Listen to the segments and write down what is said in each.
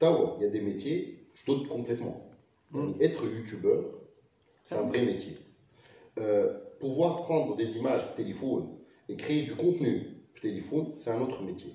Tawa, il y a des métiers, je doute complètement. Mm. Être youtubeur, c'est un vrai métier. Euh, pouvoir prendre des images téléphone et créer du contenu téléphone, c'est un autre métier.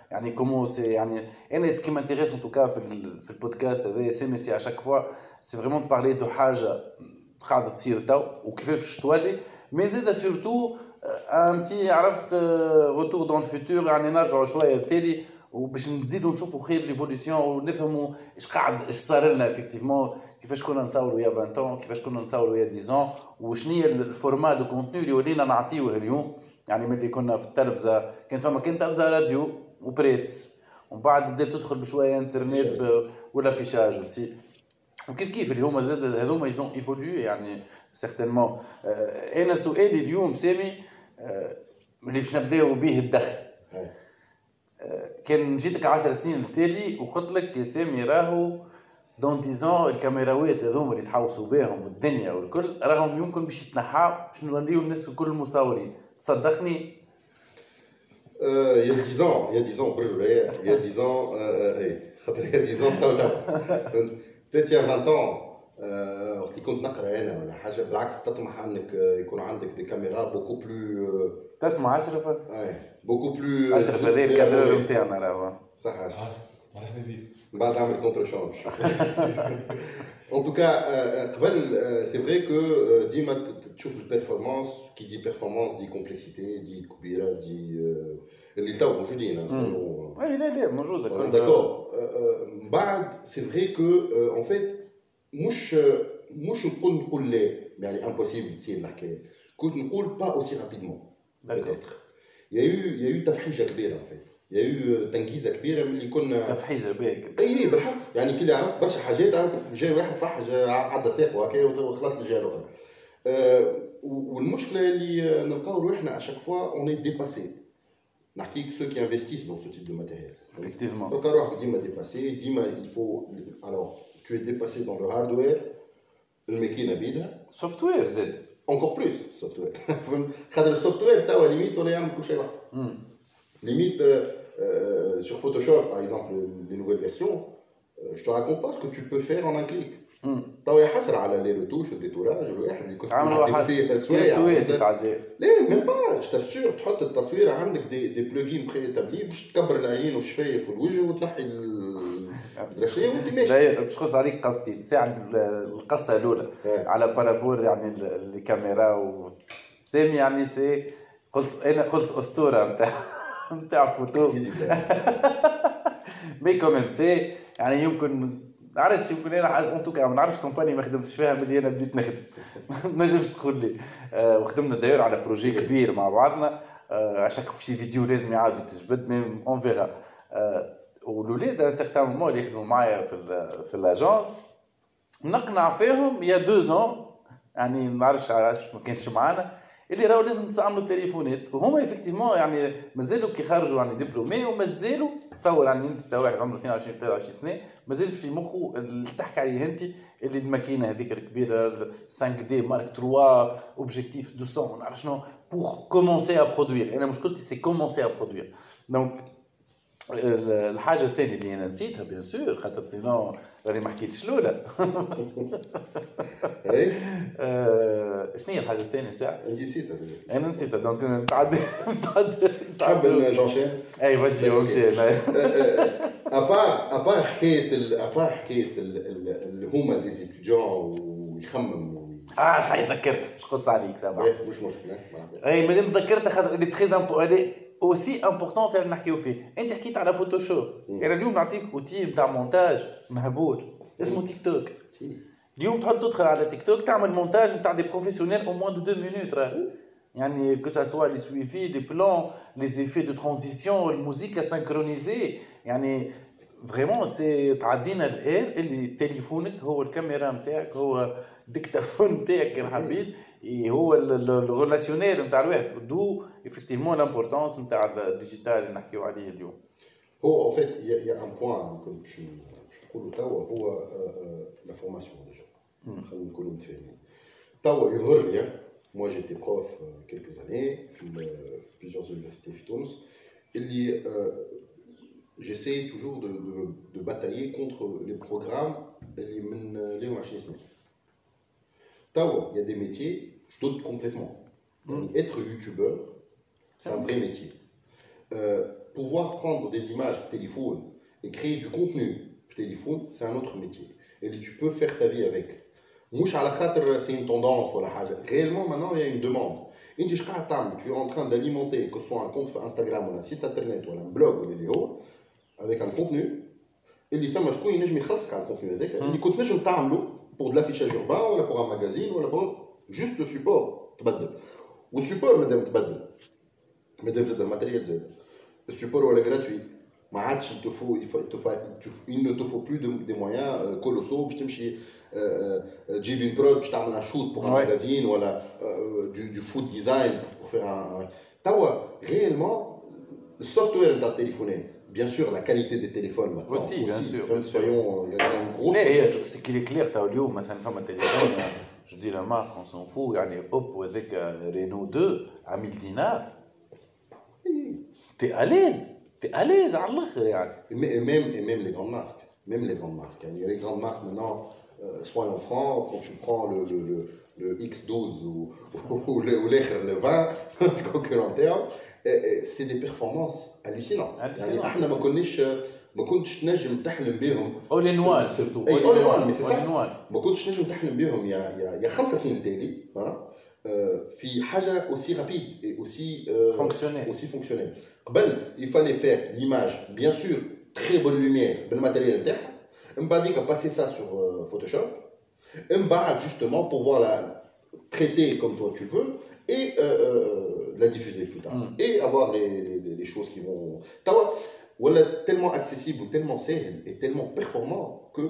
يعني كومون سي يعني انا سكي مانتيريس ان توكا في ال- في البودكاست هذا سي مي سي اشاك فوا سي فريمون بارلي دو حاجه قاعده تصير تو وكيفاش باش تولي مي زاد سورتو ان تي عرفت روتور دون الفيتور يعني نرجعوا شويه بالتالي وباش نزيدوا نشوفوا خير ليفوليسيون ونفهموا ايش قاعد ايش صار لنا افكتيفمون كيفاش كنا نصوروا يا 20 ans كيفاش كنا نصوروا يا 10 ans وشنو هي الفورما دو كونتوني اللي ولينا نعطيوه اليوم يعني ملي كنا في التلفزه كان فما كان تلفزه راديو وبريس. ومن بعد بدات تدخل بشوية انترنت ولا فيشاج اوسي وكيف كيف اللي هما زاد هذوما يزون ايفولوي يعني سيغتينمون أنا سؤالي اليوم سامي آه، اللي باش نبداو به الدخل. Ouais. كان جيتك 10 سنين للتالي وقلت لك يا سامي راهو دون ديزون الكاميراوات هذوما اللي تحوسوا بهم والدنيا والكل راهم يمكن باش يتنحاو باش نوليو الناس الكل مصورين تصدقني؟ Il y a 10 ans, il y a 10 ans, il y a 10 ans, euh, إيه خاطر il y a 10 ans تو تو فهمت؟ peut-être il y a 20 ans آه، وقت اللي كنت نقرأ أنا ولا حاجة بالعكس تطمح إنك آه، يكون عندك دي كاميرا بوكو بلو تسمع أشرف بوكو بلو أشرف هذا الكادرور نتاعنا راهو صح عاش. مرحبا بك من بعد عمل كونتر شونج ان توكا قبل سي فري كو ديما ت- ت- تشوف البيرفورمانس كي دي بيرفورمانس دي كومبلكسيتي دي كبيره دي آه، اللي تو موجودين اي لا لا موجوده كل داكور من بعد سي فري كو ان فيت مش مش نقول نقول لا يعني امبوسيبل تصير الحكايه كنت نقول با اوسي رابيدمون D'accord. peut-être il y a eu il y a eu تفحيجه كبيره en eu تنكيزة كبيرة من اللي كنا تفحيزه باك أي بالحق. يعني كي عرفت برشا حاجات عرفت جاي واحد فحج عدى ساقه هكا وخلط الجهه الأخرى. أه والمشكلة اللي نلقاو روحنا اشاك فوا اون اي ديباسي نحكيك سو كي انفستيس دون سو تيب دو ماتيريال افكتيفمون تلقى روحك ديما ديباسي ديما الفو الوغ تو dépassé dans le hardware الماكينة بيدها. سوفت وير زاد. Encore plus السوفت وير خاطر السوفت وير توا ليميت ولا يعمل كل شيء وحده مم. Euh, sur Photoshop, par exemple, les nouvelles versions, euh, je te raconte pas ce que tu peux faire en un clic. تو يحسر على لي روتوش والديتوراج الواحد اللي كنت واحد فيه تسوية. يتعدى لا ميم با جو تاسور تحط التصويره عندك دي, دي بلوجين بري باش تكبر العينين والشفايف والوجه وتنحي ال- مدري شنو وانت ماشي داير باش نقص عليك قصتي ساعة القصة الأولى إيه. على بارابور يعني ال- الكاميرا و سامي يعني سي قلت أنا قلت أسطورة نتاع نتاع فوتو. مي كوميم سي يعني يمكن نعرفش يمكن أنا عايز ان توكا ما نعرفش كومباني ما خدمتش فيها ملي أنا بديت نخدم. ما نجمش تقول لي. آه وخدمنا داير على بروجي كبير مع بعضنا. آه عشان في شي فيديو لازم يعاود يتجبد ميم اون فيغا آه والولاد ان سيغتان مومون اللي يخدموا معايا في ال في الاجونس نقنع فيهم يا دو زون يعني ما نعرفش علاش ما كانش معانا. اللي راهو لازم تستعملوا التليفونات وهما افكتيفمون يعني مازالوا كي خرجوا يعني دبلومي ومازالوا تصور يعني انت تا واحد عمره 22 23 سنة مازال في مخه اللي تحكي عليه انت اللي الماكينة هذيك الكبيرة 5 دي مارك 3 اوبجيكتيف 200 ما نعرف شنو؟ بور كومونسي ا برودوير أنا مشكلتي سي كومونسي ا برودوير دونك الحاجة الثانية اللي أنا نسيتها بيان سور خاطر سينو راني ما حكيتش الأولى. اي آه، شنو هي الحاجة الثانية ساعة؟ أنت نسيت هذا. أنا نسيتها دونك نتعدى نتعدى تحب نجونشين اي فازي اونشين ابار ابار حكايه ابار حكايه ال- ال- اللي هما دي ستوديون ويخمم وي- آه صحيح ذكرت مش قص عليك سامع إيه، مش مشكلة اي مادام ذكرتها خاطر اللي تري امبو اللي اوسي امبورتون اللي نحكيو فيه انت حكيت على فوتوشوب انا اليوم نعطيك اوتي نتاع مونتاج مهبول اسمه تيك توك تي. اليوم تحط تدخل على تيك توك تعمل مونتاج نتاع دي بروفيسيونيل او موان دو دو مينوت راه يعني كو سا سوا لي سويفي لي بلان لي زيفي دو ترانزيسيون الموسيقى سانكرونيزي يعني فريمون سي تعدينا الاير اللي تليفونك هو الكاميرا نتاعك هو الديكتافون نتاعك كان حبيت هو الريلاسيونيل نتاع الواحد دو افكتيفمون لامبورتونس نتاع الديجيتال اللي نحكيو عليه اليوم هو en fait il y, a, il y a un point كنت باش نقولوا توا هو لا فورماسيون ديجا خلينا نكونوا متفاهمين توا يظهر لي moi j'étais prof quelques années في plusieurs universités في تونس اللي j'essaie toujours de, de, de batailler contre les programmes اللي من ليهم 20 سنه Tao, il y a des métiers, je doute complètement. Mmh. Être youtubeur, c'est un vrai métier. Euh, pouvoir prendre des images téléphone et créer du contenu téléphone, c'est un autre métier. Et tu peux faire ta vie avec. Mouche à la c'est une tendance. Réellement, maintenant, il y a une demande. Tu es en train d'alimenter, que ce soit un compte Instagram ou un site internet ou un blog ou une vidéo, avec un contenu. Et les femmes, je connais, je me contenu avec. Les mmh. contenus, je t'en pour de l'affichage urbain ولا pour un magazine ولا pour juste le support تبدل والسيبور مادام تبدل مادام زاد الماتيريال زاد السيبور ولا gratuit ما عادش il te faut il ne te faut plus de, des moyens colossaux باش تمشي تجيب une prod باش تعمل un shoot pour un ouais. magazine ولا du, du food design pour faire un توا réellement le software نتاع التليفونات Bien sûr, la qualité des téléphones maintenant. Aussi, aussi bien sûr. Soyons, euh, une grosse. Mais euh, c'est qu'il est clair, tu as oublié, mais ça téléphone. Hein. Je dis la marque, on s'en fout. Il y a hop, avec euh, Renault 2 à 1000 dinars. Tu es à l'aise. Tu es à l'aise, à et même, et même les grandes marques. Même les grandes marques. Hein. Il y a les grandes marques maintenant, soit en francs, quand tu prends le, le, le, X12 ou, ou, ou, le, ou le 20, concurrent terme. c'est des performances hallucinantes يعني احنا ما كناش ما كنتش نجم تحلم بهم اول ان وان سيرتو اي اول ان وان مي سي ما كنتش نجم تحلم بهم يا يا يا خمسة سنين تالي في حاجه اوسي رابيد اي اوسي فونكسيونيل اوسي فونكسيونيل قبل il fallait faire l'image bien sûr très bonne lumière بالماتيريال نتاعها من بعديك passer ça sur Photoshop من بعد justement pouvoir la traiter comme toi tu veux et euh, euh, la diffuser plus tard. Mm. Et avoir les, les, les, choses qui vont. Tawa, voilà, tellement accessible, tellement saine et tellement performant que.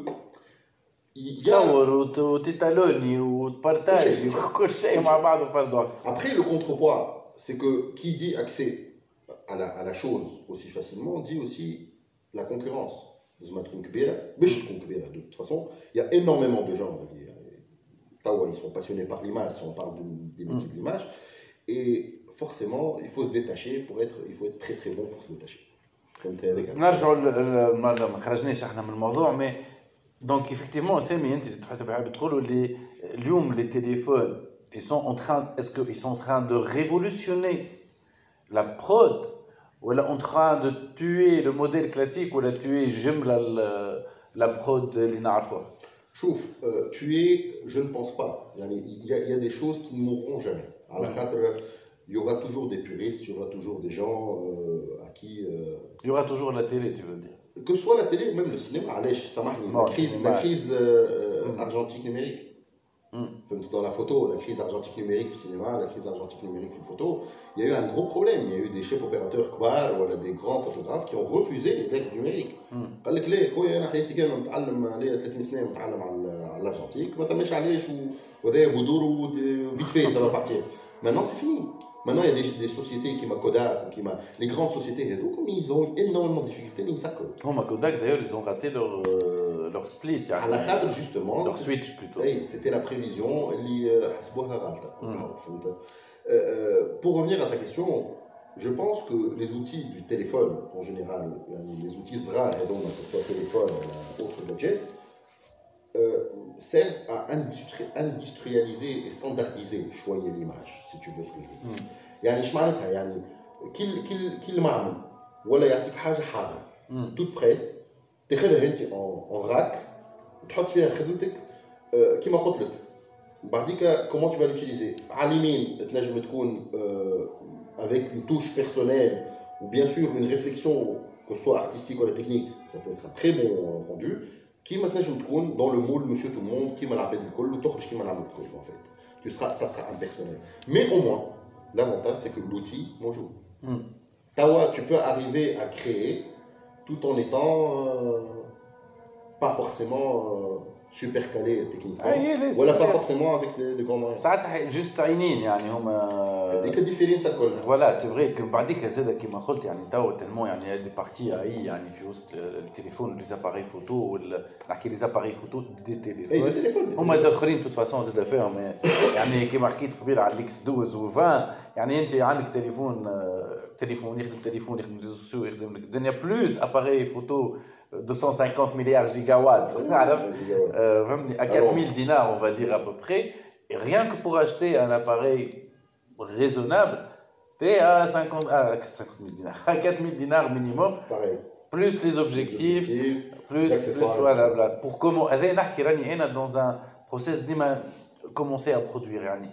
Il y a... Après, le contrepoids, c'est que qui dit accès à la, à la chose aussi facilement dit aussi la concurrence. De toute façon, il y a énormément de gens. Tawa, ils sont passionnés par l'image, on parle des métiers de l'image. Et forcément il faut se détacher pour être il faut être très très bon pour se détacher نرجعوا ما خرجناش احنا من الموضوع مي دونك ايفيكتيفمون سامي انت بتقولوا اللي اليوم لي تليفون ils sont en train est-ce que ils sont en train de révolutionner la prod ولا en train de tuer le modèle classique ولا tuer جملة la prod اللي نعرفوها شوف tuer je ne pense pas يعني il y a, il y a des choses qui ne mourront jamais على خاطر il y aura toujours des puristes, il y aura toujours des gens euh, à qui. Euh... Il y aura toujours la télé, tu veux dire Que ce soit la télé ou même le cinéma, allez, ça marche. La crise, la crise euh, mm. argentique numérique. Mm. Dans la photo, la crise argentique numérique au cinéma, la crise argentique numérique au photo, il y a eu un gros problème. Il y a eu des chefs opérateurs Kbar, voilà, des grands photographes qui ont refusé l'ère numérique. قال لك ليه خويا انا حياتي كامله متعلم عليها 30 سنه متعلم على الارجنتيك ما ثماش علاش وهذا بدور فيت في سافا بارتير Maintenant, c'est fini. Maintenant, il y a des, des sociétés qui m'a Kodak, qui m'a les grandes sociétés ils ont énormément de difficultés, ils savent Oh, ma Kodak, d'ailleurs, ils ont raté leur, euh, leur split. À la cadre, justement. Leur switch, plutôt. C'était la prévision. Euh, pour revenir à ta question, je pense que les outils du téléphone, en général, les outils ZRA, et donc, soit téléphone autre gadget, euh, servent à industri industrialiser et standardiser choyer l'image si tu veux ce que je veux dire يعني ايش معناتها يعني كل كل كل معمل ولا يعطيك حاجه حاضره توت بريت تاخذها انت اون راك وتحط فيها خدمتك كيما قلت لك بعديك كومون تو فا لوتيليزي على اليمين تنجم تكون avec une touche personnelle ou bien sûr une réflexion que ce soit artistique ou technique ça peut être un très bon rendu كيما تنجم تكون دون لو مول مسيو تو موند كيما العباد الكل وتخرج كيما العباد الكل en fait tu seras ça sera impersonnel mais au moins l'avantage c'est que l'outil موجود مم. Tawa, tu peux arriver à créer tout en étant euh, pas forcément euh, c'est pas vrai. forcément avec des, des grands moyens. ساعات جوست عينين يعني هما différence ça colle. فوالا سي فري بعديك زاد كيما قلت يعني تو تلمو يعني دي بارتي اي يعني في وسط التليفون لي زاباري فوتو ولا نحكي لي زاباري فوتو دي دي تليفون دي هما. الاخرين توت فاسون زاد فيهم يعني كيما حكيت قبيل على الاكس 12 و 20 يعني انت عندك تليفون تليفون يخدم تليفون يخدم ريزو سوسيو يخدم الدنيا بلوس اباري فوتو 250 مليار جيجا وات عرفت Euh, vraiment, à 4000 dinars, on va dire à peu près. Et rien que pour acheter un appareil raisonnable, tu es à 50, à 50 000 dinars, à 4000 dinars minimum, Pareil. plus les objectifs, plus, les plus accessoires, voilà, etc. voilà. Pour comment, هذا نحكي راني أنا dans un process ديما commencer à produire يعني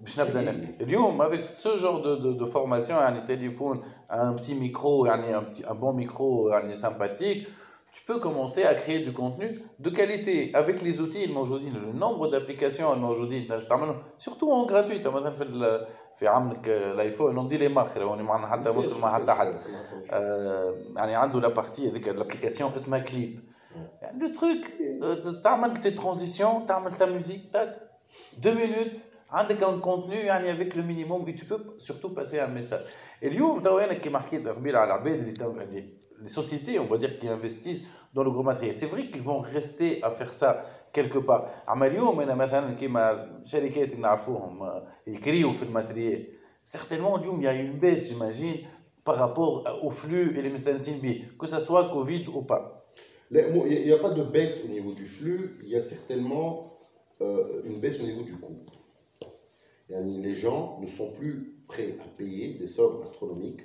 باش نبدا نحكي اليوم avec ce genre de, de, de formation يعني téléphone un petit micro يعني un, petit, un bon micro يعني sympathique tu peux commencer à créer du contenu de qualité avec les outils الموجودين le nombre d'applications الموجودين تنجم تعملهم surtout en gratuit مثلا في ال- في عملك الايفون on dit les marques راني معنا حتى مشكل مع حتى حد آه، يعني عنده لا بارتي هذيك الابليكاسيون اسمها كليب يعني لو تروك تعمل تي ترانزيسيون تعمل تا ميوزيك تاك دو مينوت عندك ان كونتوني يعني افيك لو مينيموم اي تو بو سورتو باسي ان ميساج اليوم تو انا كيما حكيت قبيل على العباد اللي تو اللي les sociétés, on va dire, qui investissent dans le gros matériel. C'est vrai qu'ils vont rester à faire ça quelque part. أما اليوم أنا مثلا كيما شركات اللي نعرفوهم آه، يكريوا في الماتريال certainement اليوم il y a une baisse j'imagine par rapport au flux et les مستانسين بيه que ça soit Covid ou pas. Là, bon, Il n'y a pas de baisse au niveau du flux, il y a certainement euh, une baisse au niveau du coût. Yani, les gens ne sont plus prêts à payer des sommes astronomiques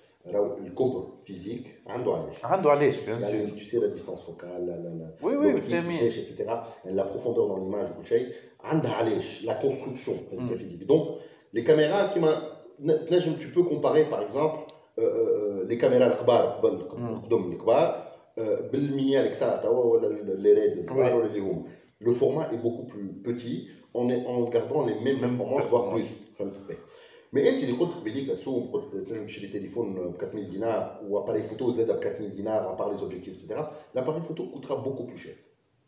راهو الكبر فيزيك عنده علاش عنده علاش بيان يعني سور tu sais la distance focale la, la, la, Oui, oui, l'optique, متفاهمين. الفلاش, etc يعني la profondeur dans l'image وكل شيء عندها علاش la construction هذيك physique donc les caméras كيما ن- تنجم tu peux comparer par exemple euh, euh, les caméras الكبار قبل القدم الكبار euh, بالمينيال اكسا توا ولا les ريد الصغار Oui. ولا اللي هما le format est beaucoup plus petit en, est- en gardant les mêmes Même performances voire performances. plus فهمت مي انت اللي قلت قبيليك السوق قلت تنجم تشري تليفون ب 4000 دينار واباري فوتو زاد ب 4000 دينار à part les objectifs etc l'appareil photo coûtera beaucoup plus cher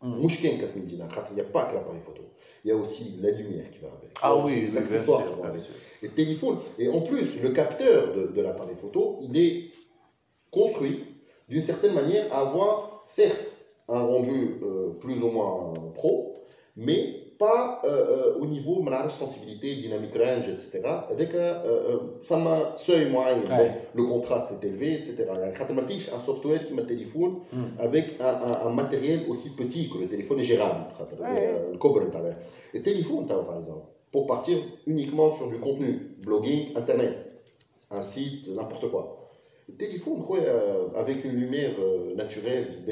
مش كان 4000 دينار خاطر il n'y a pas que l'appareil photo il y a aussi la lumière qui va avec il y a ah aussi oui, les oui, bien accessoires sûr, qui vont bien avec sûr. et le téléphone et en plus le capteur de, de l'appareil photo il est construit d'une certaine manière à avoir certes un rendu euh, plus ou moins pro mais pas euh, euh, au niveau de la sensibilité, dynamique range, etc. Avec euh, un seuil moyen, le contraste est élevé, etc. un software qui m'a téléphone mm. avec un, matériel aussi petit que le téléphone est gérable. Le Cobra, le téléphone, par exemple, pour partir uniquement sur du contenu, blogging, internet, un site, n'importe quoi. Le téléphone, avec une lumière naturelle,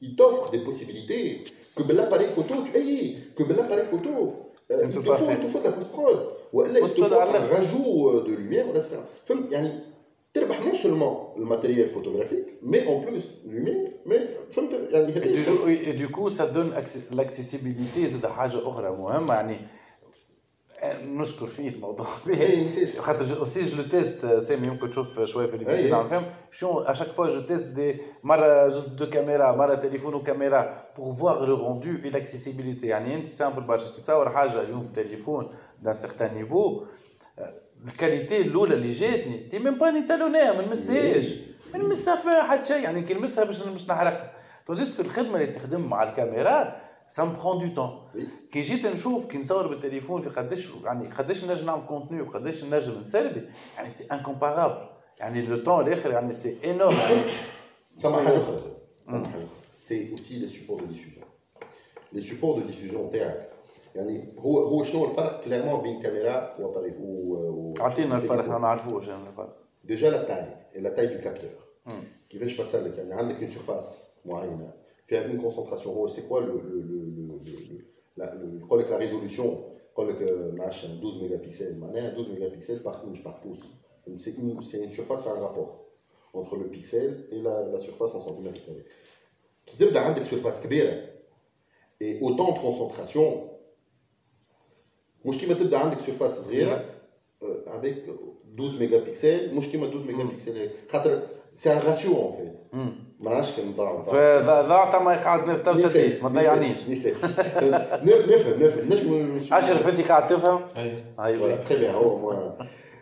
il t'offre des possibilités que ben, l'appareil photo, tu hey, que ben, l'appareil photo, euh, Tu ne il, peux te pas faut, faire. il te faut de la post-prod. ولا il te Post-prod faut على un الآخر. rajout euh, de lumière, ولا etc. فهمت يعني تربح non seulement le matériel photographique, mais en plus lumière, mais فهمت يعني Et du, coup- et du coup, ça donne acc- l'accessibilité زاد حاجة أخرى مهمة يعني نشكر فيه الموضوع إيه، نسيت. خاطر جو- aussi je le teste سامي يمكن تشوف شوية في إيه. الفيديو نعم فهم شو à chaque fois je teste des مرة جوست دو كاميرا مرة تليفون وكاميرا pour voir le rendu et l'accessibilité يعني أنت سامبل برشا كي تصور حاجة اليوم تليفون d'un certain niveau الكاليتي الأولى اللي جاتني تي ميم با نيتالونيها ما نمسهاش ما نلمسها فيها حتى شيء يعني كي نلمسها باش باش نحرقها تونديسكو الخدمه اللي تخدم مع الكاميرا سا برون دو تون كي جيت نشوف كي نصور بالتليفون في قداش يعني قداش نجم نعمل كونتوني وقداش نجم نسربي يعني سي انكومبارابل يعني لو تون الاخر يعني سي انورم يعني كما حاجه اخرى كما حاجه اخرى سي اوسي لي سيبور دو ديفوجن لي سيبور دو ديفوجن تاعك يعني هو هو شنو الفرق كليرمون بين كاميرا وطريق و اعطينا الفرق ما نعرفوش انا الفرق ديجا لا تاي لا تاي دو كابتور كيفاش فسر لك يعني عندك اون سيرفاس معينه فيها اون كونسونتراسيون هو سي كوا لو يقول لك لا ريزولوسيون يقول لك ما 12 ميجا بيكسل معناها 12 ميجا بيكسل par inch par pouce c'est une, une surface c'est un rapport entre le pixel et la, la surface en centimètres carrés كي تبدا عندك سيرفاس كبيره et autant de concentration مش كيما تبدا عندك سيرفاس صغيره avec 12 ميجا مش كيما 12 ميجا بيكسل خاطر سي ان راسيو اون فيت ما نعرفش كان نضاع فضاعت ما قاعد تو سديت ما تضيعنيش نفهم نفهم نجم اشرف انت قاعد تفهم ايوه تري بيان هو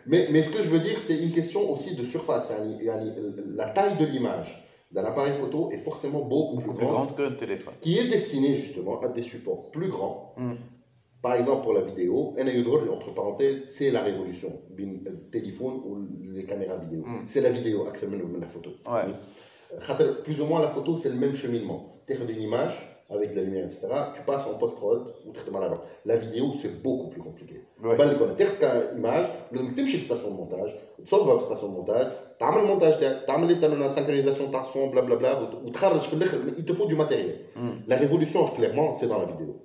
Mais, mais ce que je veux dire, c'est une question aussi de surface. Yani, yani, la taille de l'image d'un appareil photo est forcément beaucoup, beaucoup plus, grande, qu'un téléphone. Qui est destiné justement à des supports plus grands. Mm. Par exemple, pour la vidéo, entre parenthèses, c'est la révolution. Le téléphone ou les caméras vidéo. Mm. C'est la vidéo, la photo. Ouais. Plus ou moins, la photo, c'est le même cheminement. Tu as une image avec de la lumière, etc. Tu passes en post-prod ou traitement alors. La vidéo, c'est beaucoup plus compliqué. Ouais. Tu as une image, tu as une station de montage, tu sors de la station de montage, tu as le montage, tu as la synchronisation de son, blablabla, ou il te faut du matériel. Mm. La révolution, clairement, c'est dans la vidéo.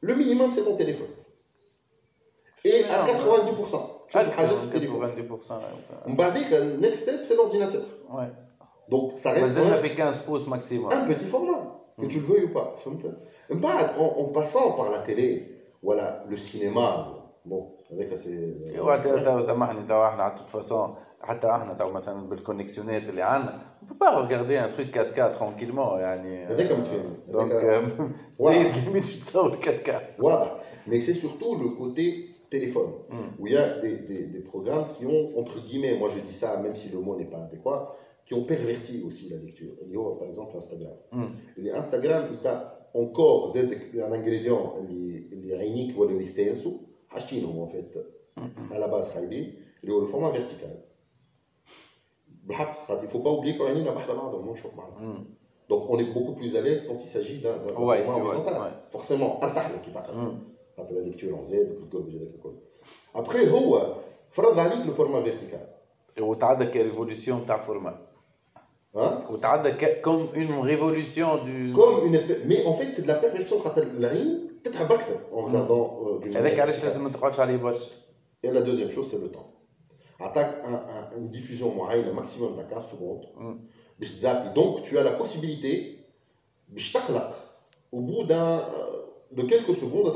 Le minimum, c'est ton téléphone. Et à 90%. Tu rajoutes ton On va dire que next step, c'est l'ordinateur. Ouais. Donc, ça reste. Mais on a fait 15 pouces maximum. Un petit format, que tu le veuilles ou pas. En, passant par la télé, voilà, le cinéma, bon, avec assez. Ouais, de toute façon. حتى احنا تو مثلا بالكونيكسيونات اللي عندنا on peut pas regarder un truc 4K tranquillement يعني هذاك متفاهم دونك سيد ليميت باش تصور 4K واضح mais c'est surtout le côté téléphone, mm. où il y a des, des, des, programmes qui ont, entre guillemets, moi je dis ça même si le mot n'est pas adéquat, qui ont perverti aussi la lecture. Il y a par exemple Instagram. Mm. Et Instagram, il a encore un ingrédient, les unique ou les stencil, en fait, à la base, il est le format vertical. il ne faut pas oublier quand hmm. Donc on est beaucoup plus à l'aise quand il s'agit d'un ouais, horizontal. Forcément, hmm. la lecture en Après, le format vertical. Et on a la révolution de format? Hein? Comme une révolution du. Mais en fait, c'est de la de la peut-être en hmm. regardant. Euh, avec Et la deuxième chose, c'est le temps. Attaque un, un, une diffusion moyenne, un maximum de 15 secondes. Mm. Donc, tu as la possibilité, au bout d'un, de quelques secondes,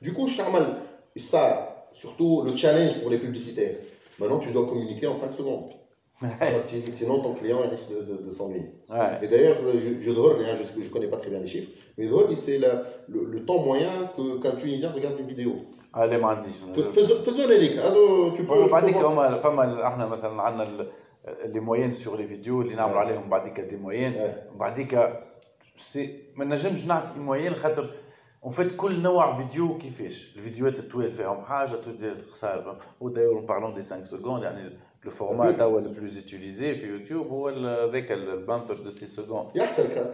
du coup, Charmal, ça, surtout le challenge pour les publicitaires. Maintenant, tu dois communiquer en 5 secondes. Sinon, ton client risque de, de, de s'ennuyer. Ouais. Et d'ailleurs, je, je, je ne connais pas très bien les chiffres, mais c'est le, le, temps moyen qu'un Tunisien regarde une vidéo. Allez ما عنديش faisons هذيك. tu peux بعديك هما فما إحنا مثلا عندنا لي موين سور لي فيديو اللي نعملوا عليهم بعديك دي موين. بعديك سي ما نجمش نعطي موين خاطر اون فيت كل نوع فيديو كيفاش. الفيديوهات الطويل فيهم حاجة القصار وداير بارلون دي 5 سكوند يعني لو فورما توا لو بلوز اتيليزي في يوتيوب هو ذاك البامبر دو 6 سكوند يحسن خاطر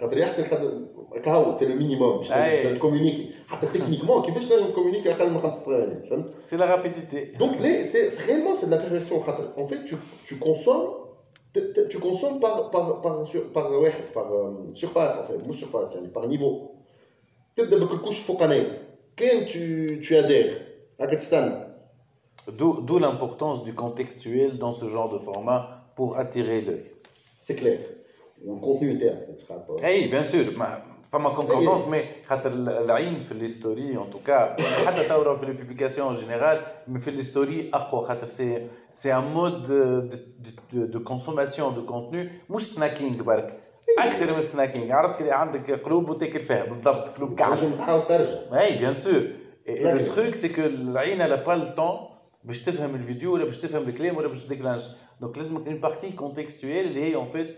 خاطر يحسن خاطر كهو سي لو مينيموم باش تكومونيكي حتى تكنيكمون كيفاش تنجم تكومونيكي اقل من خمس ثواني فهمت سي لا رابيديتي دونك لي سي ريالمون سي دو لا بيرفكسيون خاطر اون فيت tu consommes tu consommes par par par par واحد par surface en fait مش surface يعني par niveau تبدا بالكلكوش الفوقانيه كان tu tu adhères هكا تستنى D'où, d'où l'importance du contextuel dans ce genre de format pour attirer l'œil. سي كلير والكونتوني نتاعك خاطر اي بيان سور ما فما كونكوردونس مي خاطر العين في ليستوري ان توكا حتى تو في لي بوبليكاسيون ان جينيرال مي في ليستوري اقوى خاطر سي سي ان مود دو كونسوماسيون دو كونتوني مش سناكينغ برك اكثر من سناكينغ عرفت كي عندك قلوب وتاكل فيها بالضبط قلوب كعب تنجم تحاول ترجع اي بيان سور لو D'accord. تروك سي كو العين لا با لو طون باش تفهم الفيديو ولا باش تفهم الكلام ولا باش تديكلانش دونك لازمك اون بارتي كونتكستويل اللي هي اون فيت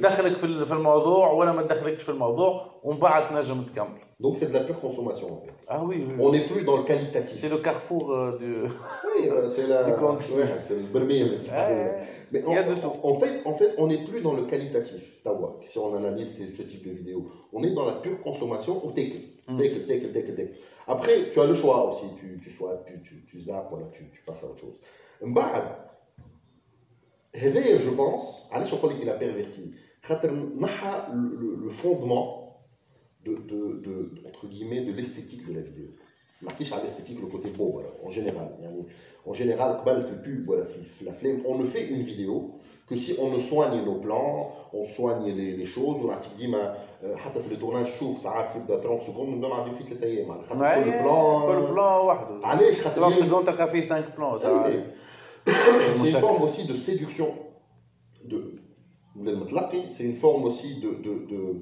تدخلك ال- في الموضوع ولا ما تدخلكش في الموضوع ومن بعد تنجم تكمل. Donc c'est de la pure consommation en fait. Ah oui. On n'est plus dans le qualitatif. C'est le carrefour euh, du. Oui, c'est la. ouais, c'est le Bermil. Mais il y a de tout. En fait, en fait, on n'est plus dans le qualitatif, Tawa, si on analyse ce, type de vidéo. On est dans la pure consommation au tekel. Mm. Après, tu as le choix aussi. Tu, tu sois, tu, tu, tu zappes, voilà, tu, tu, passes à autre chose. Mbahad, je pense, allez, je crois qu'il a perverti. Le fondement de, de, de, entre guillemets, de l'esthétique de la vidéo. ما نحكيش على l'esthétique le côté beau voilà, en général يعني en général قبل في البوب ولا في, في الافلام on ne fait une vidéo que si on ne soigne nos plans on soigne les, les choses ونعطيك ديما آه، حتى في التورناج شوف ساعات يبدا 30 سكوند نبدا نعدي فيه ثلاث ايام على خاطر كل بلان كل بلان وحده علاش خاطر 30 يلي- سكوند تلقى فيه 5 بلان ساعات. c'est une مشكل. forme aussi de séduction de للمتلقي c'est une forme aussi de de de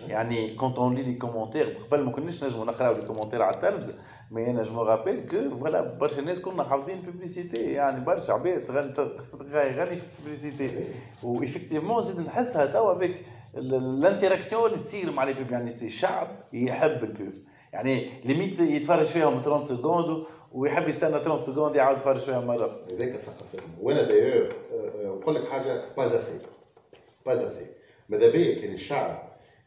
يعني كونت اون لي لي كومونتير قبل ما كناش نجموا نقراو لي كومونتير على التلفز مي أنا جو رابيل كو فوالا برشا ناس كنا حافظين بوبليسيتي يعني برشا عباد تغني في البوبليسيتي وافكتيفمون زيد نحسها توا افيك الانتراكسيون اللي تصير مع لي بوب يعني سي شعب يحب البوب يعني ليميت يتفرج فيهم 30 سكوند ويحب يستنى 30 سكوند يعاود يتفرج فيهم مره هذاك ثقافتنا وأنا دايور نقول لك حاجة باز اسي باز اسي ماذا بيا كان الشعب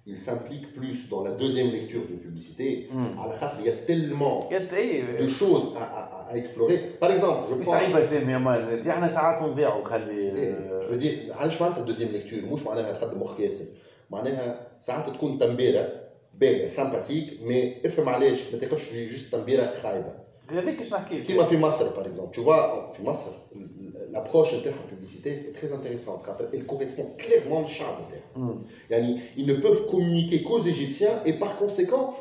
il s'implique plus dans la deuxième lecture de publicité على خاطر il y a tellement يد اي de choses à, à, à explorer par exemple je prends صعيبه سامي يا مان احنا ساعات نضيعوا خلي إيه، جو دير علاش معناتها دوزيام ليكتور مش معناها تخدم مخك ياسر معناها ساعات تكون تمبيره باهيه سامباتيك مي افهم علاش ما تقفش في جوست تمبيره خايبه هذيك اش نحكي كيما في مصر باغ اكزومبل tu vois في مصر l'approche de la publicité est très intéressante, car elle correspond clairement au charme mm. Ils ne peuvent communiquer qu'aux Égyptiens, et par conséquent,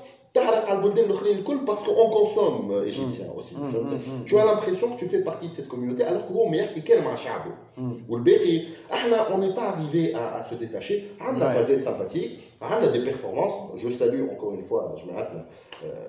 parce qu'on consomme euh, égyptien hmm. aussi. Hmm, hmm, tu as l'impression que tu fais partie de cette communauté, alors que vous, meilleur qui est on n'est pas arrivé à, se détacher. Ah, on a ouais. phase de on a ah, des performances. Je salue encore une fois, je m'arrête euh,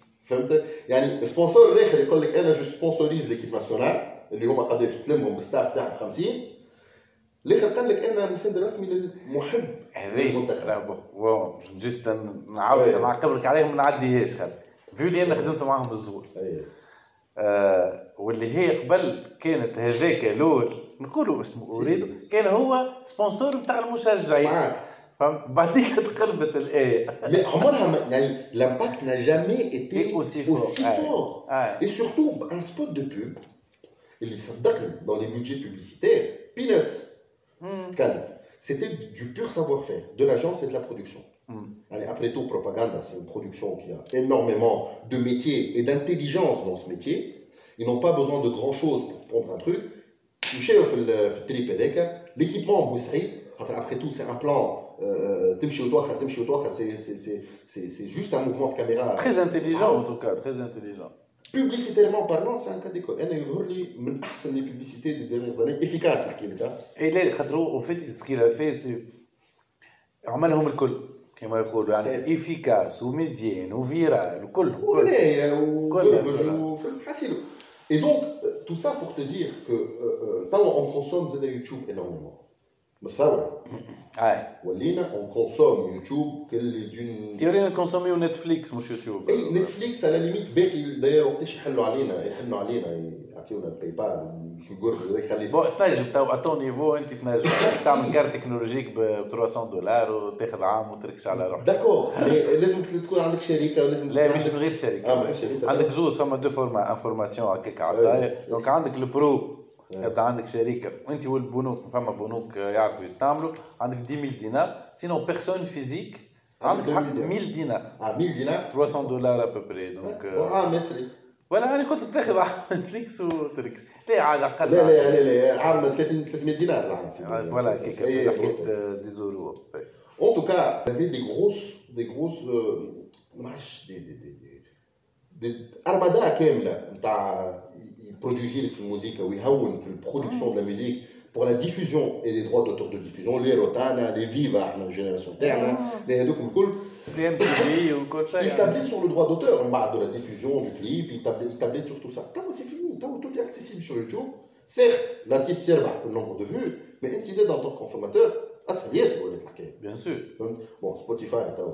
فهمت؟ يعني سبونسور الآخر يقول لك أنا جو سبونسوريز ليكيب ناسيونال اللي هما قداش تلمهم بالستاف تاعهم 50 الآخر قال لك أنا مسند رسمي للمحب بون بون جست نعاود أيوة. نعقبلك عليهم ما نعديهاش خلي فيو اللي أنا خدمت معاهم بالزوز أيوة. آه واللي هي قبل كانت هذاك لول نقولوا اسمه أريد. كان هو سبونسور بتاع المشجعين. معاك. فهمت بعديك تقلبت الايه Mais عمرها ما يعني l'impact n'a jamais été Et aussi fort. aussi Ouais. fort. Ouais. Et surtout un spot de pub اللي صدقني dans les budgets publicitaires peanuts كلف c'était du pur savoir-faire de l'agence et de la production. Allez, après tout, Propaganda, c'est une production qui a énormément de métiers et d'intelligence dans ce métier. Ils n'ont pas besoin de grand-chose pour prendre un truc. يمشيو في ال- في التريب هذاك l'équipement هو صعيب خاطر après tout c'est un plan euh, تمشي وتوخر تمشي وتوخر c'est c'est c'est c'est c'est juste un mouvement de caméra Très intelligent en tout cas, très intelligent. publicitairement parlant c'est un cas d'école انا يظهر لي من احسن les publicités des dernières années efficace نحكي لك ها. Et là, خاطر هو en fait ce qu'il a fait c'est عملهم الكل كما يقولوا يعني افيكاس ومزيان وفيرال وكل وغنايه وقربج كل- حاسيلو Et donc, euh, tout ça pour te dire que euh, euh, توا on consomme زاد يوتيوب énormément. متفاهم اي ولينا on consomme يوتيوب كل دون تيورينا كونسوميو نتفليكس مش يوتيوب. اي نتفليكس على ليميت باقي داير وقتاش يحلوا علينا يحلوا علينا يعطيونا الباي بال بون تنجم تو أتو نيفو أنت تنجم. تعمل كارت تكنولوجيك ب 300 دولار وتاخذ عام وتركش على روحك. داكور لازم تكون عندك شركة ولازم لا مش عندك من غير شركة. عندك زوز فما دو فورما انفورماسيون هكاك عطايا أي. دونك عندك البرو. يبدا عندك شركه وانت والبنوك فما بنوك يعرفوا يستعملوا عندك 10000 دينار سينو بيرسون فيزيك عندك عندك 1000 حق 1000 دينار اه 1000 دينار 300 دولار ابوبري دونك اه نتفليكس ولا انا قلت لك تاخذ على نتفليكس وتركش لا عاد اقل لا لا لا لا عام 30 300 دينار العام فوالا كيك إيه، حكيت دي زورو En tout cas, il y avait des grosses, des grosses, euh, معرفش des, des, des, des, des armada كاملة نتاع يبروديوزي لك في الموسيقى ويهون في البرودكسيون دو لا ميوزيك pour la diffusion et les droits d'auteur de diffusion les روتانا les فيفا احنا الجينيراسيون تاعنا les هذوك الكل لي ام تي في وكل شيء il tablait sur le droit d'auteur من بعد de la diffusion du clip il tablait, il tablait sur tout ça توا c'est fini توا tout est accessible sur YouTube certes l'artiste يربح le nombre de vues mais انت زاد en tant que consommateur اسهل ياسر ولات الحكاية بيان سور فهمت؟ بون سبوتيفاي توا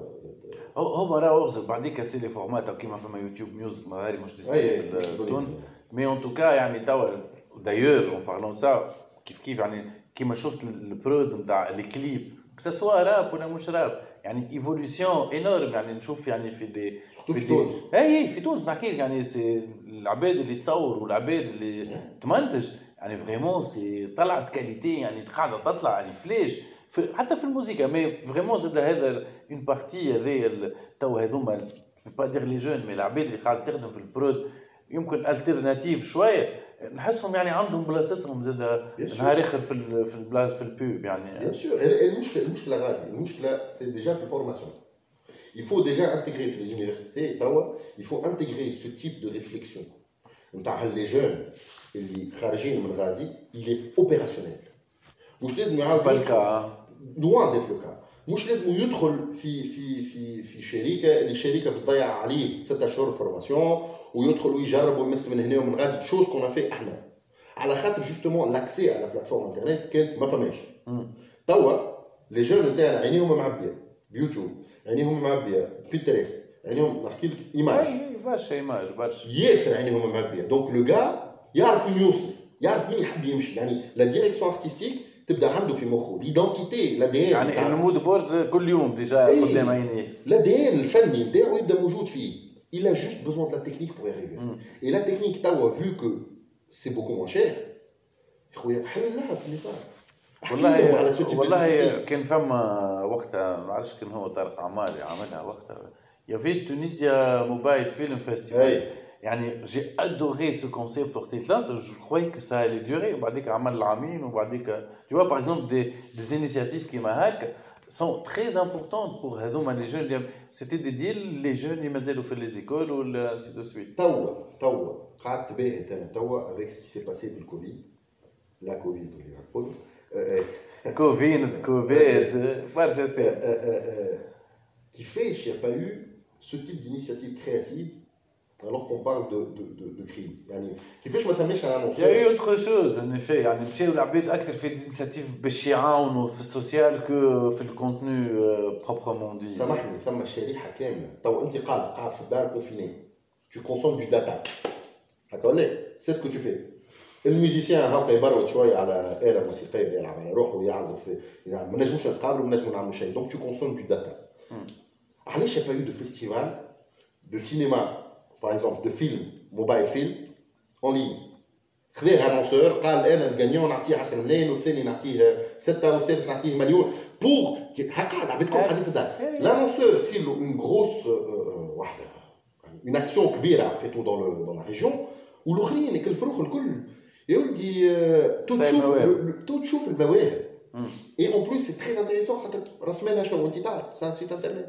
هو هو راه اغزر بعديك سي لي فورمات كيما فما يوتيوب ميوزك ما غير مش ديسبونيبل disponible. تونس. مي اون توكا يعني توا دايور اون بارلون سا كيف كيف يعني كيما شفت البرود نتاع الكليب سوا راب ولا مش راب يعني ايفوليسيون انورم يعني نشوف يعني في دي في دي- تونس. اي اي في تونس نحكي لك يعني سي العباد اللي تصور والعباد اللي تمنتج يعني فريمون سي طلعت كاليتي يعني قاعدة تطلع يعني فلاش في حتى في الموسيقى مي فريمون زاد هذا اون بارتي هذايا تو هذوما جو با دير لي جون مي العباد اللي قاعده تخدم في البرود يمكن الترناتيف شويه نحسهم يعني عندهم بلاصتهم زاد Bien sûr. نهار اخر في ال في البلا في البوب يعني Bien sûr, et- et المشكلة المشكلة غادي المشكلة c'est déjà في formation. Il faut déjà intégrer في les universités توا il faut intégrer ce type de réflexion نتاع les jeunes اللي خارجين من غادي il est opérationnel. مش لازم يعاود با الكا لوان ديت لو كا مش لازم يدخل في في في في شركة اللي الشركة بتضيع عليه ستة شهور فورماسيون ويدخل ويجرب ويمس من هنا ومن غادي شوز كون في إحنا؟ على خاطر جوستومون لاكسي على بلاتفورم انترنت كانت ما فماش. توا لي جون نتاعنا عينيهم معبية. بيوتيوب عينيهم معبية. بينترست عينيهم نحكي لك ايماج أي برشا ايماج برشا. ياسر عينيهم معبية. دونك لو جا يعرف وين يوصل يعرف وين يحب يمشي. يعني لا ديريكسيون ارتستيك تبدأ عنده في مخه. ليدونتيتي لا دي يعني المود بورد كل يوم ديجا إيه. قدام عينيه l'ADN الفني نتاعو يبدأ موجود فيه. Il a juste besoin de la technique pour y arriver. et la technique توا vu que c'est beaucoup moins cher. خويا حل لها في على والله والله كان فما وقتها ما عرفتش كان هو طارق عماري عملها وقتها. يا في تونيزيا موبايل فيلم فيستيفال. j'ai adoré ce concept là je croyais que ça allait durer. Euh, tu vois par exemple des, des initiatives qui m'ahac sont très importantes pour les jeunes. C'était dédié les jeunes ils m'aidaient faire les écoles ou ainsi de suite. Avec ce qui s'est passé du Covid. La Covid euh, euh, Covid Covid voilà, c'est ça. qui fait qu'il n'y a pas eu ce type d'initiative créative alors qu'on parle de, de, de, de crise يعني كيفاش ما ثماش un Il y a eu annonceur autre chose en effet يعني مشاو العباد اكثر في الانيشيتيف باش يعاونوا في السوسيال كو في الكونتوني بروبرمون دي سامحني ثم شريحه كامله تو انت قاعد قاعد في الدار كونفيني tu consommes du data هكا ولا سي سكو تو في الميوزيسيان هاكا يبرود شويه على آلة موسيقية يلعب على روحه ويعزف يعني ما نجموش نتقابلوا ما نجموا نعملوا شيء دونك تو كونسوم دو داتا علاش با يو دو فيستيفال دو سينما باغ اكزومبل دو فيلم موبايل فيلم اون لين خذاه انونسور قال انا الجانيون نعطيه 10 ملايين والثاني نعطيه 6 والثالث نعطيه مليون بور هكا قاعد عباد الكل قاعدين في الدار l'annonceur تصير له اون غروس واحده اون اكسيون كبيره ابخي تو دون دون لا ريجيون والاخرين يكلفروه الكل يا ولدي آه، تو فاهم تشوف المواهب. تو تشوف المواهب اي اون بلوس سي تري انتريسون خاطر راس مالها شنو انت تعرف سان سيت انترنت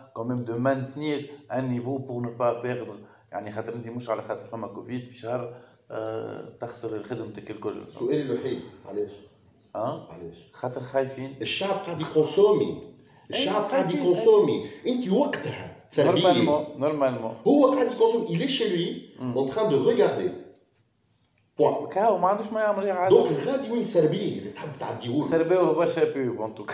quand même de maintenir un niveau pour ne pas perdre. يعني خاطر انت مش على خاطر فما كوفيد في شهر آه، تخسر خدمتك الكل. سؤالي الوحيد علاش؟ آه علاش؟ خاطر خايفين. الشعب قاعد يكونسومي. الشعب قاعد. يكونسومي. انت وقتها تسربية. نورمالمون نورمالمون. هو قاعد يكونسومي. Il est chez lui en train de regarder. بوان كاو ما عندوش ما يعمل دونك غادي وين تسربيه اللي تحب تعديه له سرباوه برشا بيوب ان توكا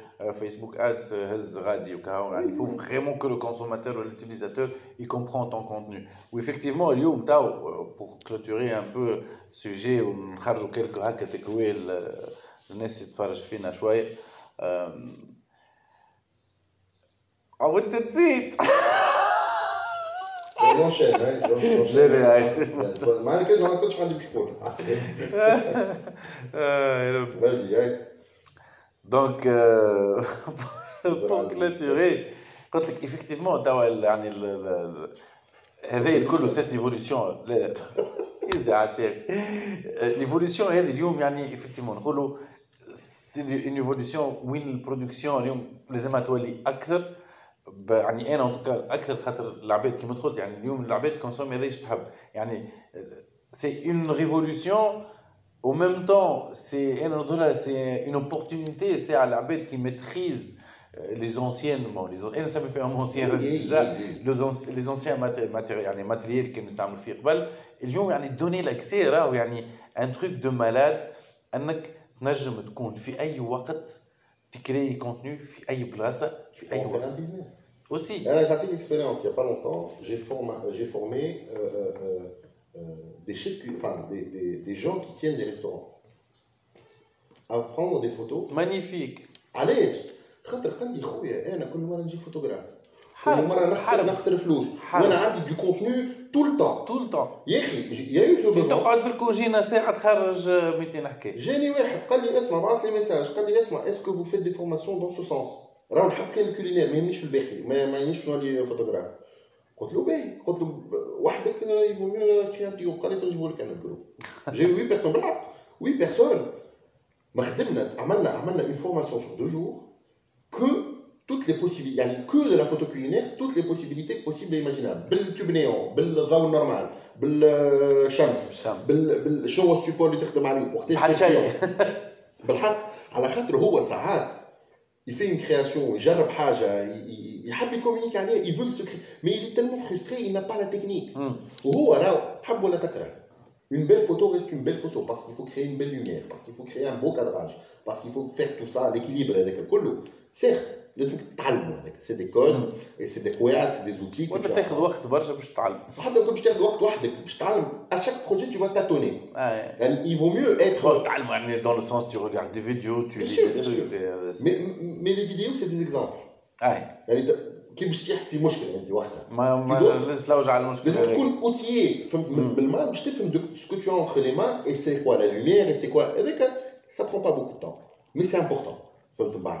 فيسبوك ادز هز غادي وكاو يعني فو فريمون كو لو كونسوماتور و لوتيليزاتور y comprend ton contenu وافكتيفمون اليوم تاو بور كلوتوري ان بو سوجي ونخرجوا كيلكو هكا تكويل الناس تتفرج فينا شويه أم، او انت نسيت نونشين لا، لا، عايز- ما كنتش ما كنتش عندي باش نقول فازي هاي دونك بور كلوتوري قلت لك ايفيكتيفمون توا ال- يعني ال- ال- ال- هذا الكل سيت ايفوليسيون لا لا يزعل ليفوليسيون هذه اليوم يعني ايفيكتيفمون نقولوا سي اون ايفوليسيون وين البرودكسيون اليوم لازمها تولي اكثر ب- يعني انا ان توكا اكثر خاطر العباد كيما دخلت يعني اليوم العباد كونسومي هذا ايش تحب يعني سي اون ريفولوسيون au même temps c'est انا نظن سي اون opportunité سي على العباد كي ميتريز les anciennes bon les انا نسمي فيهم anciens Oui, oui, déjà oui. les anciens les anciens maté- maté- يعني ماتريال اللي كانوا نستعملوا فيه قبل اليوم يعني دوني لاكسي راهو يعني ان تروك دو مالاد انك تنجم تكون في اي وقت تكري كونتوني في اي بلاصه في اي On fait وقت un business. aussi Alors, j'ai une expérience il n'y a pas longtemps. J'ai formé, j'ai formé euh, euh, euh, des chefs, cu- enfin des, des, des gens qui tiennent des restaurants à prendre des photos. magnifique علاش؟ خاطر قال لي خويا انا كل مره نجي فوتوغراف كل حرب، مره نخسر حرب. نخسر فلوس حرب. وانا عندي دو كونتوني تو التون طول التون يا اخي يا يو تقعد في الكوجينه ساعه تخرج 200 حكايه جاني واحد قال لي اسمع بعث لي ميساج قال لي اسمع اسكو فو فيت دي فورماسيون دون سو سونس راه نحب كان الكولينير ما يهمنيش في الباقي ما ما يهمنيش شنو لي فوتوغراف قلت له باهي قلت له وحدك يفو ميو كرياتيو قال لي نجيبو لك أنا الجروب. جي 8 بيرسون بالحق 8 بيرسون ما خدمنا عملنا عملنا اون فورماسيون سور دو جور que toutes les possibilités يعني que de la photo culinaire toutes les possibilités possibles et imaginables. بالتوب نيون بالضوء النورمال بالشمس الشمس بال بال شنو هو السيبور اللي تخدم عليه. وقتاش بالحق على خاطر هو ساعات il fait une création, il, il, communique avec il veut se créer, mais il est tellement frustré, il n'a pas la technique. Hmm. Une belle photo reste une belle photo parce qu'il faut créer une belle lumière, parce qu'il faut créer un beau cadrage, parce qu'il faut faire tout ça, l'équilibre avec le colo. Certes, لازمك تتعلموا هذاك سي دي كود سي دي قواعد سي دي زوتي ولا تاخذ وقت برشا باش تتعلم حتى لو كنت باش تاخذ وقت وحدك باش تتعلم اشاك بروجي tu vas tâtonner. آه. يعني il vaut mieux être تتعلم يعني dans le sens tu regardes des vidéos tu Bien lis sûr, des bien trucs sûr. et- Mais, mais les vidéos, c'est des exemples. اي يعني ت- كي باش تطيح في مشكله انت وحدها ما ما دوت. لازم تلوج على المشكله لازم هذيك. تكون اوتيي من المال باش تفهم سكو تو انتر لي مان اي سي كوا لا لوميير اي سي كوا هذاك سا برون با بوكو دو مي سي امبورتون فهمت من بعد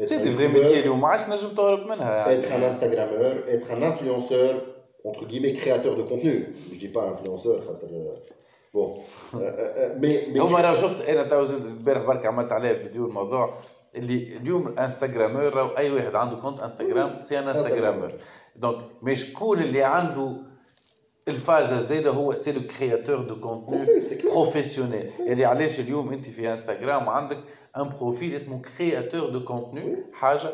سي دي فري ميتي اليوم ما عادش نجم تهرب منها يعني être un Instagrammeur, être un influenceur, entre guillemets, créateur de contenu. Je dis pas influenceur, خاطر, euh, mais, mais هما راه شفت أنا تو زدت البارح برك عملت عليها فيديو الموضوع اللي اليوم انستغرامور راهو اي واحد عنده كونت انستغرام سي ان انستغرامور دونك مش شكون اللي عنده الفاز الزايده هو سي لو كرياتور دو كونتوني. بروفيسيونيل اللي علاش اليوم انت في انستغرام عندك ان بروفيل اسمه كرياتور دو كونتوني حاجة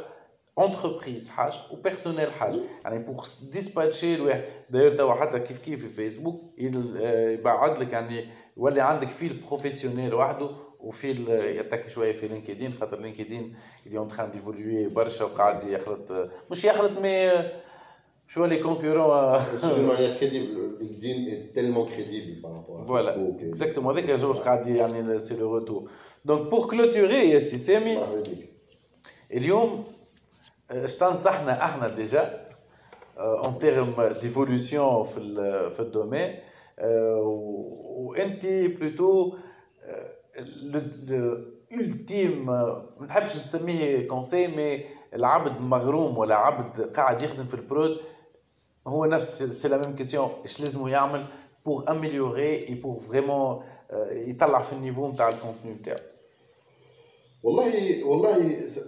انتربريز حاجة وبيرسونيل حاجة يعني بور ديسباتشي الواحد داير توا حتى كيف كيف في فيسبوك يبعد لك يعني يولي عندك فيل بروفيسيونيل وحده وفيل يتكي شوية في لينكدين خاطر لينكدين اليوم تخان ديفولوي برشا وقاعد يخلط مش يخلط مي آه، شو لي كونكورون C'est d'une manière crédible. LinkedIn est tellement crédible par rapport à Voilà, Facebook. et- exactement. Dès qu'un jour قاعد يعني c'est le retour. Donc pour clôturer يا سي سامي مرحبا بك. اليوم آه، اش تنصحنا احنا ديجا اون تيرم ديفولوسيون في ال- في الدومين وانت بلوتو الالتيم ما نحبش نسميه كونسي مي العبد مغروم ولا عبد قاعد يخدم في البرود هو نفس سي لا ميم كيسيون ايش لازمو يعمل بور اميليوري اي بور فريمون يطلع في النيفو نتاع الكونتوني نتاعو والله والله ça,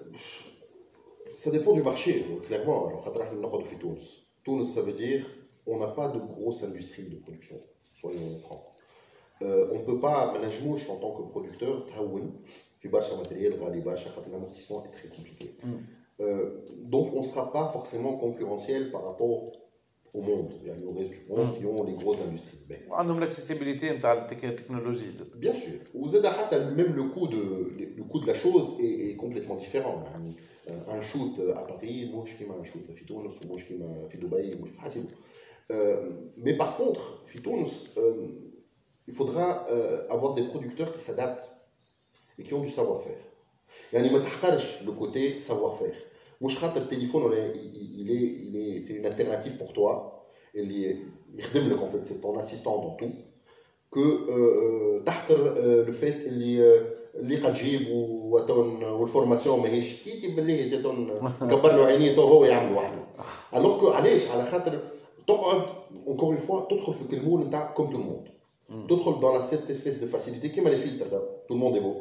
ça dépend du marché donc, clairement alors خاطر احنا ناخذ في تونس تونس ça veut dire on n'a pas de grosse industrie de production soyons francs euh, on peut pas ما نجموش en tant que producteur تهون في برشا ماتيريال غالي برشا خاطر l'amortissement est très compliqué Euh, donc on ne sera pas forcément concurrentiel par rapport au monde يعني au reste du monde qui ont les grosses industries Ben, وعندهم الاكسيسيبيليتي نتاع التكنولوجي زاد Bien sûr. وزاد حتى même le coût de le coût de la chose est, est complètement différent. يعني un shoot à Paris مش كيما un shoot في تونس ومش كيما في دبي مش حاسب. mais par contre في تونس euh, il faudra euh, avoir des producteurs qui s'adaptent et qui ont du savoir-faire. يعني ما تحقرش le côté savoir-faire. مش خاطر التليفون ولا il est il est c'est une alternative pour toi اللي يخدم لك en fait c'est ton assistant dans tout. que euh, تحقر euh, le fait اللي euh, اللي قد تجيب وتون والفورماسيون ماهيش تيتي باللي تون كبر له عينيه تو هو يعمل وحده الوغ كو علاش على خاطر تقعد اونكور اون فوا تدخل في المول نتاع كوم تو الموند تدخل dans la cette espèce de facilité كيما les filtres tout le monde est beau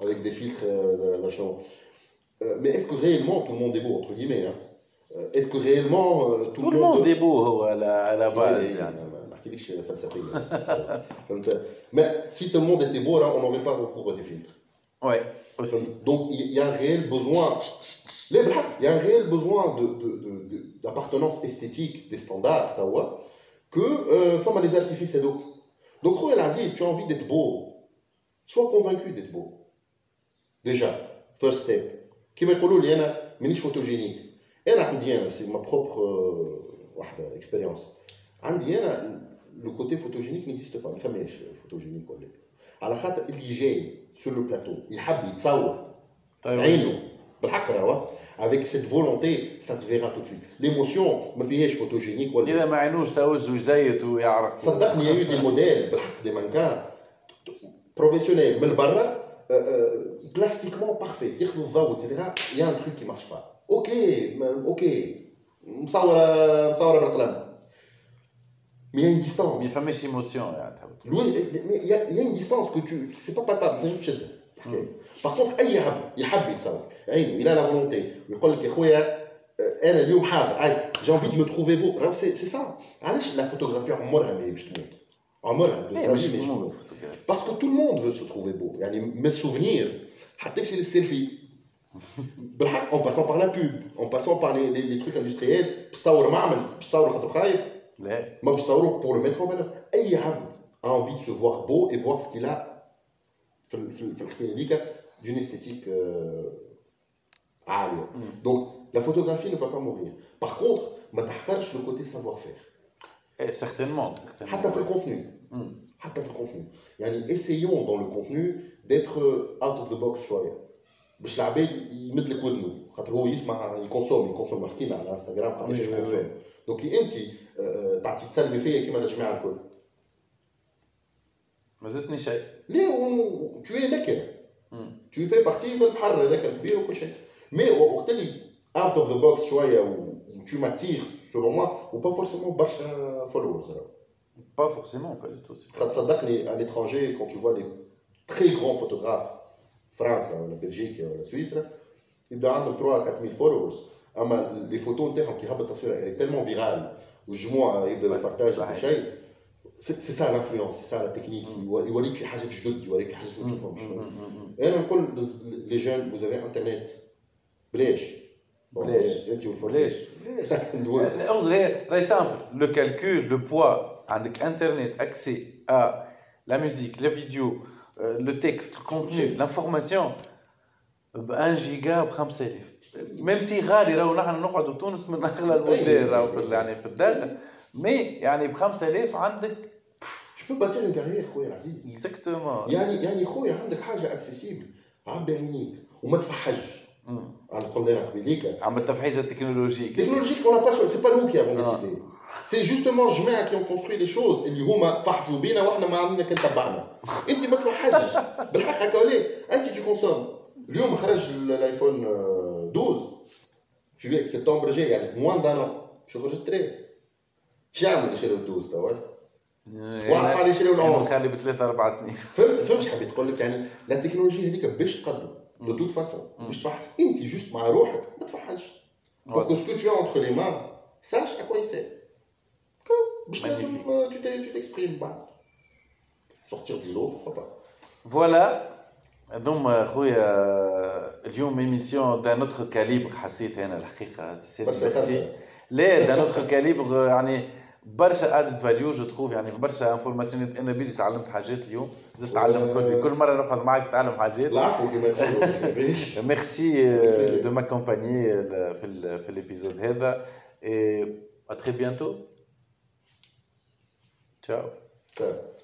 avec des filtres euh, mais est-ce que réellement tout le monde est beau, entre guillemets hein? Euh, est-ce que réellement euh, tout, tout, le monde, est beau oh, à la, base euh, Mais si tout le monde était beau, là, on n'aurait pas recours à des filtres. Ouais, aussi. Donc il y a un réel besoin. Les il y a un réel besoin d'appartenance de, de, de, esthétique des standards, que euh, femme à des artifices et d'eau. Donc, Roel Aziz, tu as envie d'être beau. Sois convaincu d'être beau. Déjà, first step كيما يقولوا لي انا مانيش فوتوجينيك انا عندي انا سي ما بروبر واحده اكسبيريونس عندي انا لو كوتي فوتوجينيك نيكزيست با ما فماش فوتوجينيك ولا على خاطر اللي جاي سور لو بلاتو يحب يتصور طيب عينه بالحق راهو avec cette volonté ça se verra tout de suite l'émotion ما فيهاش فوتوجينيك ولا اذا ما عينوش توز ويزيت ويعرق صدقني يا دي موديل بالحق دي مانكان بروفيسيونيل من برا plastiquement parfait. Il y a un truc qui ne marche pas. Ok, ok. Mais il y a une distance. Mais il y a émotion. Oui, mais il y a une distance que tu. C'est pas palpable. Par contre, il y a il a la volonté. Il euh, j'ai envie de me trouver beau. C'est ça. La photographie, parce que tout le monde veut se trouver beau. Mes souvenirs. Hatta chez les selfies. en passant par la pub, en passant par les, les, trucs industriels, psaour ma'amel, psaour khatou khaib, ma psaour pour le mettre en valeur. Aïe Hamd a envie de se voir beau et voir ce qu'il a d'une esthétique euh, mm. Donc la photographie ne va pas mourir. Par contre, ma tahtaj le côté savoir-faire. Et certainement, certainement. Le contenu. Hatta mm. le contenu. Essayons dans le contenu. d'être اوت اوف ذا بوكس شوية. باش العباد يمدلك وذنه. خاطر هو يسمع يكونسوم يكونسوم حكينا على إنستغرام قرا إيش يكونسوم دونك انت؟ آه، آه، تعطي تسلمي فيا كيما الجماعة الكل. ما زدتني شيء. لا تو اي نكره تو في بارتي من البحر هذاك الكبير وكل شيء. مي وقت اللي اوت اوف ذا بوكس شوية و تو ماتيغ سولو موا و وبا فورسيمون برشا فولورز با فورسيمون با دو تو خاطر صدقني على l'étranger quand tu vois les très grands photographes فرنسا ولا بلجيكا ولا سويسرا يبدا عندهم 3 4000 فولورز اما لي فوتو نتاعهم كي هبط تصويره يعني تالمون فيرال والجموع يبدا يبارتاج كل شيء سي سا لانفلونس سي سا لا تكنيك يوريك في حاجات جدد يوريك في حاجات ما تشوفهمش انا نقول لي جون فوز انترنت بلاش بلاش انت والفرلاش بلاش راهي سامبل لو كالكول لو بوا عندك انترنت اكسي ا لا ميوزيك لا فيديو لو تكست الكونتوني لانفورماسيون ب 1 جيجا ب 5000 ميم سي غالي راهو نحن نقعدوا تونس من اغلى الموديل راهو في يعني في الداتا مي يعني ب 5000 عندك بو باتير ان كارير خويا العزيز اكزاكتومون يعني يعني خويا عندك حاجة اكسيسيبل عبي عينيك وما تفحج قلنا قبيليك عم التفحيجه التكنولوجيك تكنولوجيك اون با سي با نو كي افون ديسيدي سي جوستومون جماعة كي كونستروي لي شوز اللي هما فحجوا بينا وإحنا ما عندنا كان تبعنا انت ما تفحجش بالحق هكا وليه انت تو كونسوم اليوم خرج الايفون 12 في سبتمبر جاي يعني موان دان شو خرج 13 شو يعمل يشري 12 توا واحد قال يشري ال 11 خلي بثلاث أربع سنين فهمت فهمت حبيت تقول لك يعني لا التكنولوجيا هذيك باش تقدم دو توت فاسون باش تفحش انت جوست مع روحك ما تفحش بوركو سكو تو اونتر لي مان ساش ا كوا يسير باش لازم تو تكسبريم بعد سورتير دو لو فوالا هذوما خويا اليوم ايميسيون دان اوتر كاليبر حسيت انا الحقيقه ميرسي لا دان اوتر كاليبر يعني برشا ادد فاليو جو تخوف يعني برشا انفورماسيون انا بيدي تعلمت حاجات اليوم زدت تعلمت كل مره نقعد معاك تعلم حاجات العفو كما يقولوا ميرسي دو ماكومباني في في الابيزود هذا اي ا تري Ciao. Ciao.